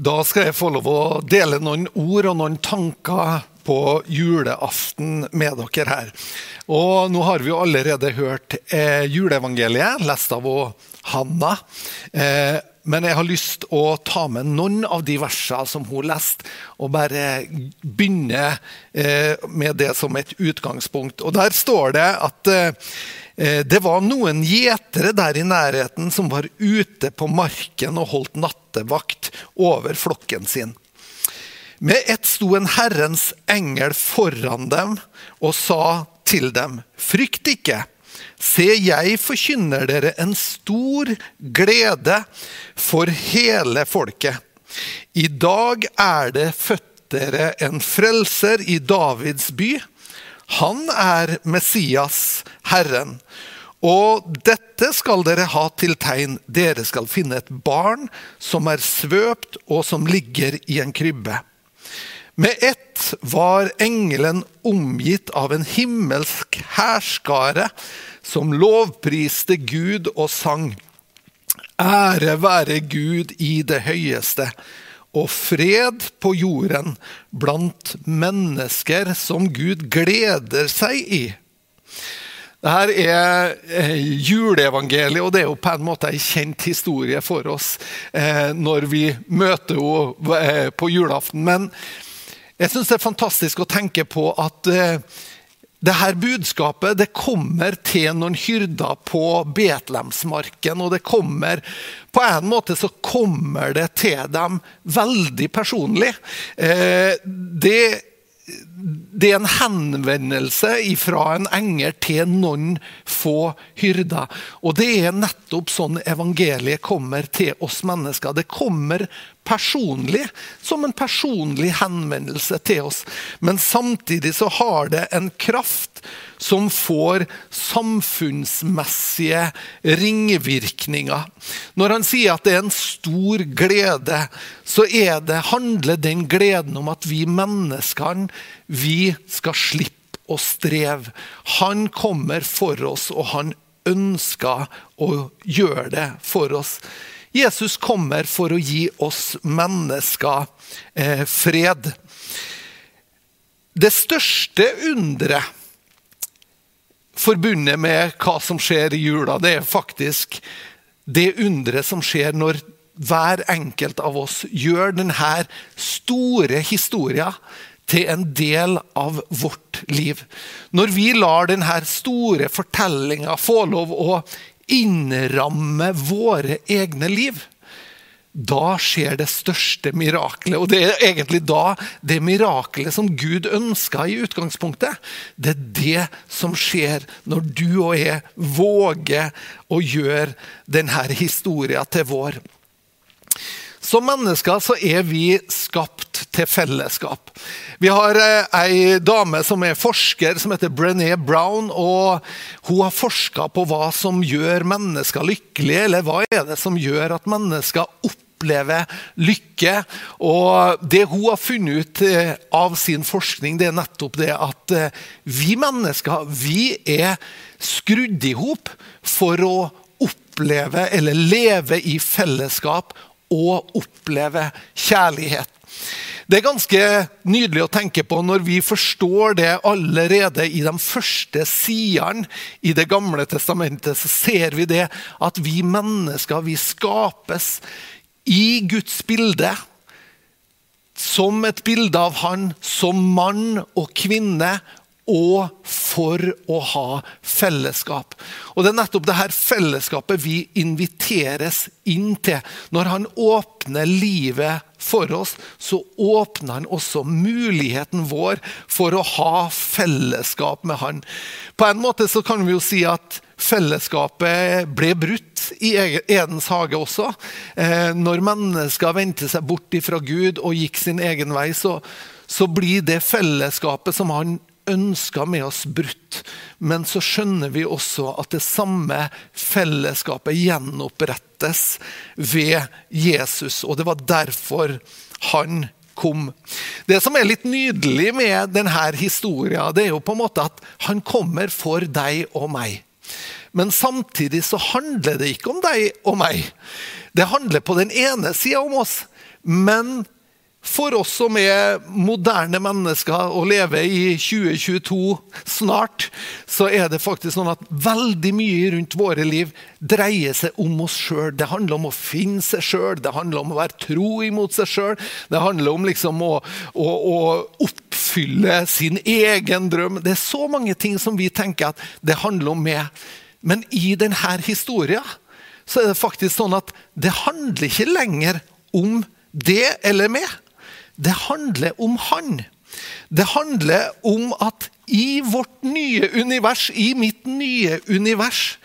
Da skal jeg få lov å dele noen ord og noen tanker på julaften med dere her. Og nå har vi jo allerede hørt eh, juleevangeliet, lest av Hanna. Eh, men jeg har lyst å ta med noen av de versene som hun leste, og bare begynne eh, med det som et utgangspunkt. Og Der står det at eh, Eh, det var noen gjetere der i nærheten som var ute på marken og holdt nattevakt over flokken sin. Med ett sto en Herrens engel foran dem og sa til dem, frykt ikke. Se, jeg forkynner dere en stor glede for hele folket. I dag er det født dere en frelser i Davids by. Han er Messias, Herren. Og dette skal dere ha til tegn. Dere skal finne et barn som er svøpt og som ligger i en krybbe. Med ett var engelen omgitt av en himmelsk hærskare som lovpriste Gud og sang. Ære være Gud i det høyeste og fred på jorden blant mennesker som Gud gleder seg i. Dette er eh, juleevangeliet, og det er jo på en måte en kjent historie for oss eh, når vi møter henne eh, på julaften. Men jeg syns det er fantastisk å tenke på at det her budskapet det kommer til noen hyrder på Betlehemsmarken. Og det kommer På en måte så kommer det til dem veldig personlig. Eh, det det er en henvendelse fra en engel til noen få hyrder. Og det er nettopp sånn evangeliet kommer til oss mennesker. Det kommer personlig, som en personlig henvendelse til oss. Men samtidig så har det en kraft som får samfunnsmessige ringvirkninger. Når han sier at det er en stor glede, så det, handler den gleden om at vi menneskene vi skal slippe å streve. Han kommer for oss, og han ønsker å gjøre det for oss. Jesus kommer for å gi oss mennesker eh, fred. Det største underet forbundet med hva som skjer i jula, det er faktisk det underet som skjer når hver enkelt av oss gjør denne store historien til en del av vårt liv. Når vi lar denne store fortellinga få lov å innramme våre egne liv, da skjer det største miraklet. Og det er egentlig da det miraklet som Gud ønska i utgangspunktet. Det er det som skjer når du og jeg våger å gjøre denne historien til vår. Som mennesker så er vi skapt til fellesskap. Vi har eh, ei dame som er forsker, som heter Brené Brown. og Hun har forska på hva som gjør mennesker lykkelige, eller hva er det som gjør at mennesker opplever lykke. Og Det hun har funnet ut eh, av sin forskning, det er nettopp det at eh, vi mennesker vi er skrudd i hop for å oppleve eller leve i fellesskap og oppleve kjærlighet. Det er ganske nydelig å tenke på når vi forstår det allerede i de første sidene i Det gamle testamentet. Så ser vi det at vi mennesker vi skapes i Guds bilde. Som et bilde av Han som mann og kvinne og for å ha fellesskap. Og Det er nettopp det her fellesskapet vi inviteres inn til. Når han åpner livet for oss, så åpner han også muligheten vår for å ha fellesskap med han. På en måte så kan vi jo si at fellesskapet ble brutt i Edens hage også. Eh, når mennesker vendte seg bort fra Gud og gikk sin egen vei, så, så blir det fellesskapet som han ønsker med oss brutt. Men så skjønner vi også at det samme fellesskapet gjenopprettes ved Jesus. Og det var derfor han kom. Det som er litt nydelig med denne historien, det er jo på en måte at han kommer for deg og meg. Men samtidig så handler det ikke om deg og meg. Det handler på den ene sida om oss, Men for oss som er moderne mennesker og lever i 2022 snart, så er det faktisk sånn at veldig mye rundt våre liv dreier seg om oss sjøl. Det handler om å finne seg sjøl, det handler om å være tro imot seg sjøl. Det handler om liksom å, å, å, oppfylle sin egen drøm. Det er så mange ting som vi tenker at det handler om meg. Men i denne historien så er det faktisk sånn at det handler ikke lenger om det eller meg. Det handler om Han. Det handler om at i vårt nye univers, i mitt nye univers,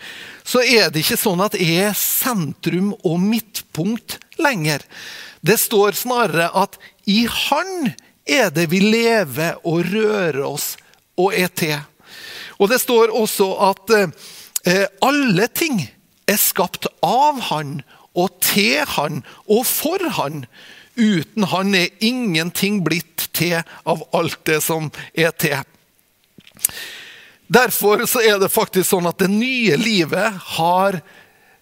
så er det ikke sånn at jeg er sentrum og midtpunkt lenger. Det står snarere at i Han er det vi lever og rører oss og er til. Og det står også at eh, alle ting er skapt av Han og til Han og for Han. Uten han er ingenting blitt til av alt det som er til. Derfor er det faktisk sånn at det nye livet har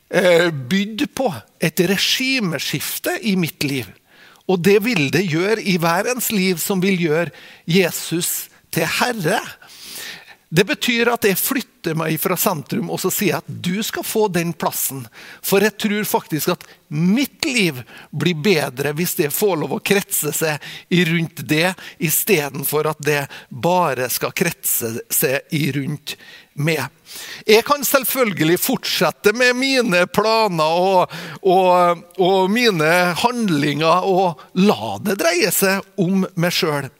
eh, bydd på et regimeskifte i mitt liv. Og det vil det gjøre i hver ens liv som vil gjøre Jesus til herre. Det betyr at jeg flytter meg fra sentrum og så sier jeg at du skal få den plassen. For jeg tror faktisk at mitt liv blir bedre hvis det får lov å kretse seg rundt det, istedenfor at det bare skal kretse seg rundt meg. Jeg kan selvfølgelig fortsette med mine planer og, og, og mine handlinger og la det dreie seg om meg sjøl.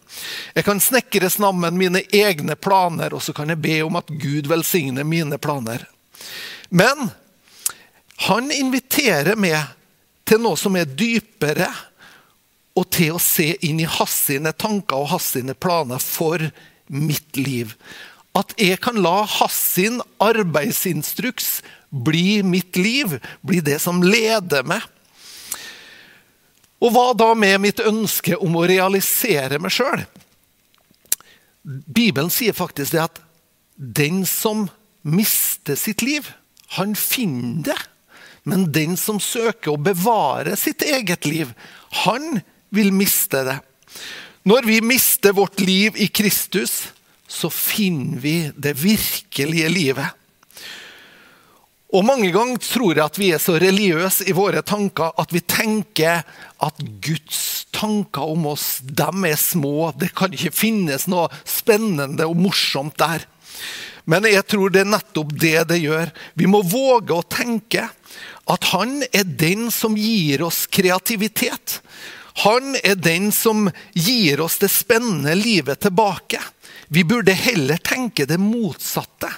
Jeg kan snekre sammen mine egne planer, og så kan jeg be om at Gud velsigner mine planer. Men han inviterer meg til noe som er dypere, og til å se inn i hans sine tanker og hans sine planer for mitt liv. At jeg kan la Hassin arbeidsinstruks bli mitt liv, bli det som leder meg. Og hva da med mitt ønske om å realisere meg sjøl? Bibelen sier faktisk det at den som mister sitt liv, han finner det. Men den som søker å bevare sitt eget liv, han vil miste det. Når vi mister vårt liv i Kristus, så finner vi det virkelige livet. Og Mange ganger tror jeg at vi er så religiøse i våre tanker at vi tenker at Guds tanker om oss dem er små. Det kan ikke finnes noe spennende og morsomt der. Men jeg tror det er nettopp det det gjør. Vi må våge å tenke at han er den som gir oss kreativitet. Han er den som gir oss det spennende livet tilbake. Vi burde heller tenke det motsatte.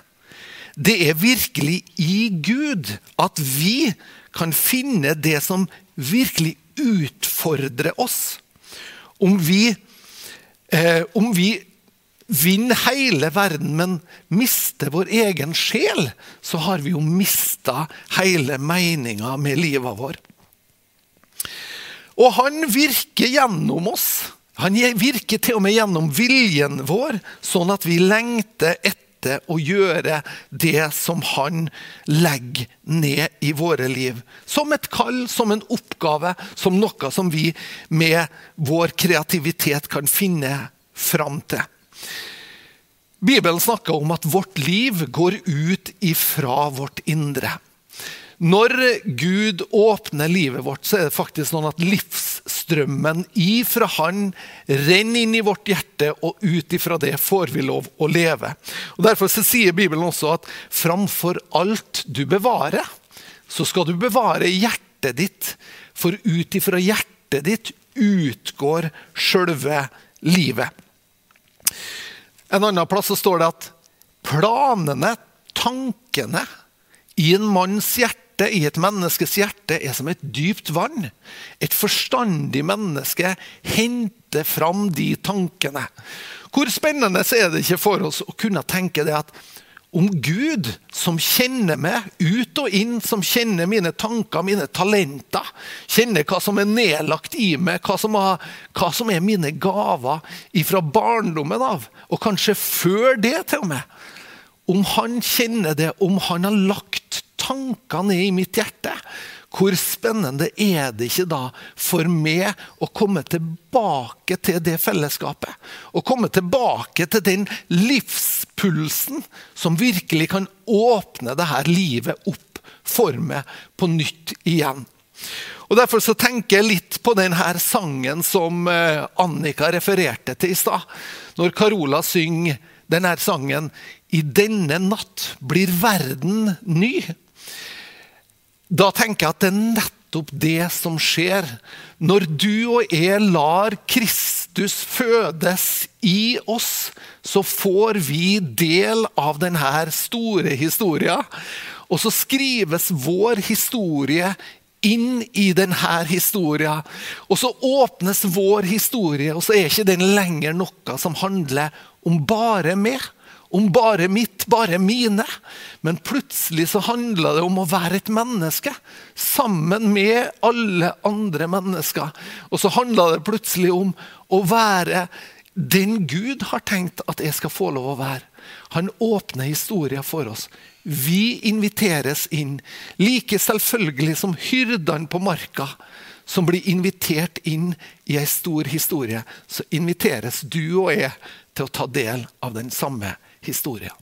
Det er virkelig i Gud at vi kan finne det som virkelig utfordrer oss. Om vi, eh, om vi vinner hele verden, men mister vår egen sjel, så har vi jo mista hele meninga med livet vår. Og han virker gjennom oss. Han virker til og med gjennom viljen vår, sånn at vi lengter etter å gjøre det som han legger ned i våre liv. Som et kall, som en oppgave, som noe som vi med vår kreativitet kan finne fram til. Bibelen snakker om at vårt liv går ut ifra vårt indre. Når Gud åpner livet vårt, så er det faktisk sånn at livsstrømmen ifra Han renner inn i vårt hjerte, og ut ifra det får vi lov å leve. Og Derfor sier Bibelen også at framfor alt du bevarer, så skal du bevare hjertet ditt. For ut ifra hjertet ditt utgår sjølve livet. En annen plass så står det at planene, tankene, i en manns hjerte hjertet i et menneskes hjerte er som et dypt vann. Et forstandig menneske henter fram de tankene. Hvor spennende er det ikke for oss å kunne tenke det at om Gud, som kjenner meg ut og inn, som kjenner mine tanker, mine talenter, kjenner hva som er nedlagt i meg, hva som, har, hva som er mine gaver fra barndommen av, og kanskje før det til og med Om han kjenner det, om han har lagt tankene er i mitt hjerte. hvor spennende er det ikke da for meg å komme tilbake til det fellesskapet? Å komme tilbake til den livspulsen som virkelig kan åpne det her livet opp for meg på nytt igjen. Og Derfor så tenker jeg litt på denne sangen som eh, Annika refererte til i stad. Når Carola synger denne sangen 'I denne natt blir verden ny'. Da tenker jeg at det er nettopp det som skjer når du og jeg lar Kristus fødes i oss. Så får vi del av denne store historien. Og så skrives vår historie inn i denne historien. Og så åpnes vår historie, og så er ikke den lenger noe som handler om bare meg om bare mitt, bare mine. Men plutselig så handla det om å være et menneske sammen med alle andre mennesker. Og så handla det plutselig om å være den Gud har tenkt at jeg skal få lov å være. Han åpner historien for oss. Vi inviteres inn, like selvfølgelig som hyrdene på marka som blir invitert inn i ei stor historie, så inviteres du og jeg til å ta del av den samme historien.